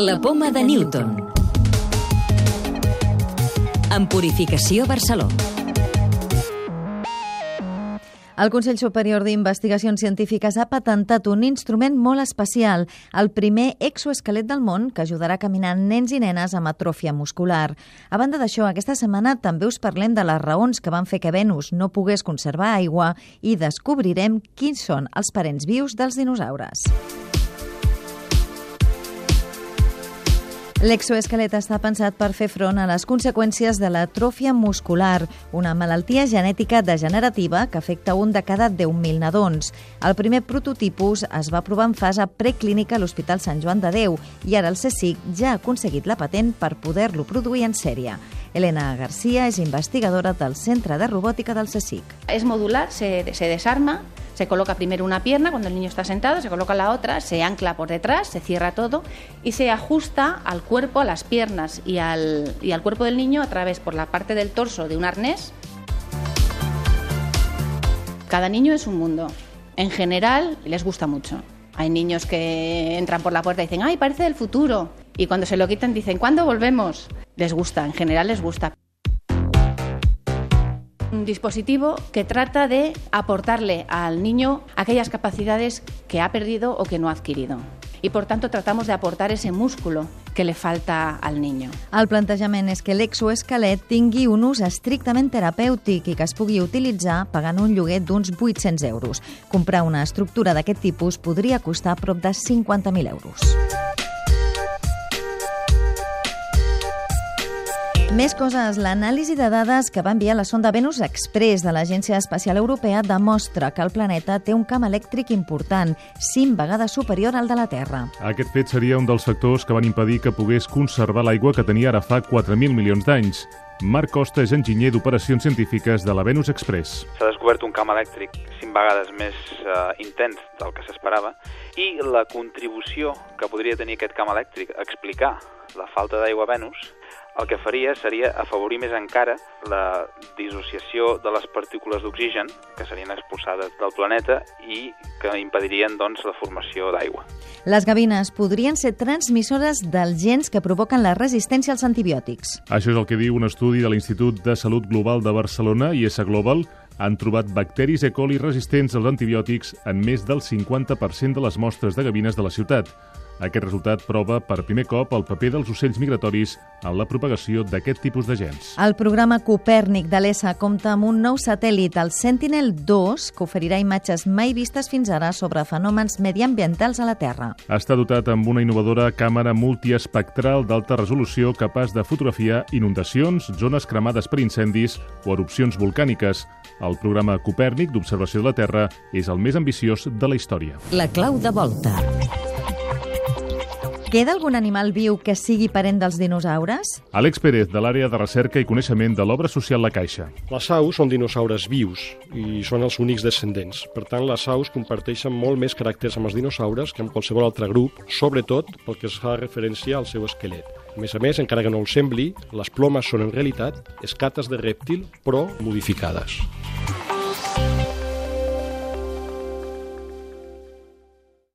La poma de Newton. En Purificació Barcelona. El Consell Superior d'Investigacions Científiques ha patentat un instrument molt especial, el primer exoesquelet del món que ajudarà a caminar nens i nenes amb atròfia muscular. A banda d'això, aquesta setmana també us parlem de les raons que van fer que Venus no pogués conservar aigua i descobrirem quins són els parents vius dels dinosaures. L'exoesquelet està pensat per fer front a les conseqüències de l'atròfia muscular, una malaltia genètica degenerativa que afecta un de cada 10.000 nadons. El primer prototipus es va provar en fase preclínica a l'Hospital Sant Joan de Déu i ara el CSIC ja ha aconseguit la patent per poder-lo produir en sèrie. Elena García és investigadora del Centre de Robòtica del CSIC. Es modular, se, se desarma Se coloca primero una pierna cuando el niño está sentado, se coloca la otra, se ancla por detrás, se cierra todo y se ajusta al cuerpo, a las piernas y al, y al cuerpo del niño a través por la parte del torso de un arnés. Cada niño es un mundo. En general les gusta mucho. Hay niños que entran por la puerta y dicen, ay, parece del futuro. Y cuando se lo quitan dicen, ¿cuándo volvemos? Les gusta, en general les gusta un dispositivo que trata de aportarle al niño aquellas capacidades que ha perdido o que no ha adquirido. i, per tant, tratamos de aportar ese músculo que le falta al niño. El plantejament és que l'exoesquelet tingui un ús estrictament terapèutic i que es pugui utilitzar pagant un lloguer d'uns 800 euros. Comprar una estructura d'aquest tipus podria costar prop de 50.000 euros. Més coses. L'anàlisi de dades que va enviar la sonda Venus Express de l'Agència Espacial Europea demostra que el planeta té un camp elèctric important, 5 vegades superior al de la Terra. Aquest fet seria un dels factors que van impedir que pogués conservar l'aigua que tenia ara fa 4.000 milions d'anys. Marc Costa és enginyer d'operacions científiques de la Venus Express. S'ha descobert un camp elèctric cinc vegades més uh, intens del que s'esperava i la contribució que podria tenir aquest camp elèctric a explicar la falta d'aigua a Venus el que faria seria afavorir més encara la dissociació de les partícules d'oxigen que serien expulsades del planeta i que impedirien doncs, la formació d'aigua. Les gavines podrien ser transmissores dels gens que provoquen la resistència als antibiòtics. Això és el que diu un estudi de l'Institut de Salut Global de Barcelona, IS Global, han trobat bacteris E. coli resistents als antibiòtics en més del 50% de les mostres de gavines de la ciutat. Aquest resultat prova per primer cop el paper dels ocells migratoris en la propagació d'aquest tipus de gens. El programa Copèrnic de l'ESA compta amb un nou satèl·lit, el Sentinel-2, que oferirà imatges mai vistes fins ara sobre fenòmens mediambientals a la Terra. Està dotat amb una innovadora càmera multiespectral d'alta resolució capaç de fotografiar inundacions, zones cremades per incendis o erupcions volcàniques. El programa Copèrnic d'observació de la Terra és el més ambiciós de la història. La clau de volta. Queda algun animal viu que sigui parent dels dinosaures? Àlex Pérez, de l'àrea de recerca i coneixement de l'obra social La Caixa. Les aus són dinosaures vius i són els únics descendents. Per tant, les aus comparteixen molt més caràcters amb els dinosaures que amb qualsevol altre grup, sobretot pel que es fa referència al seu esquelet. A més a més, encara que no el sembli, les plomes són en realitat escates de rèptil, però modificades.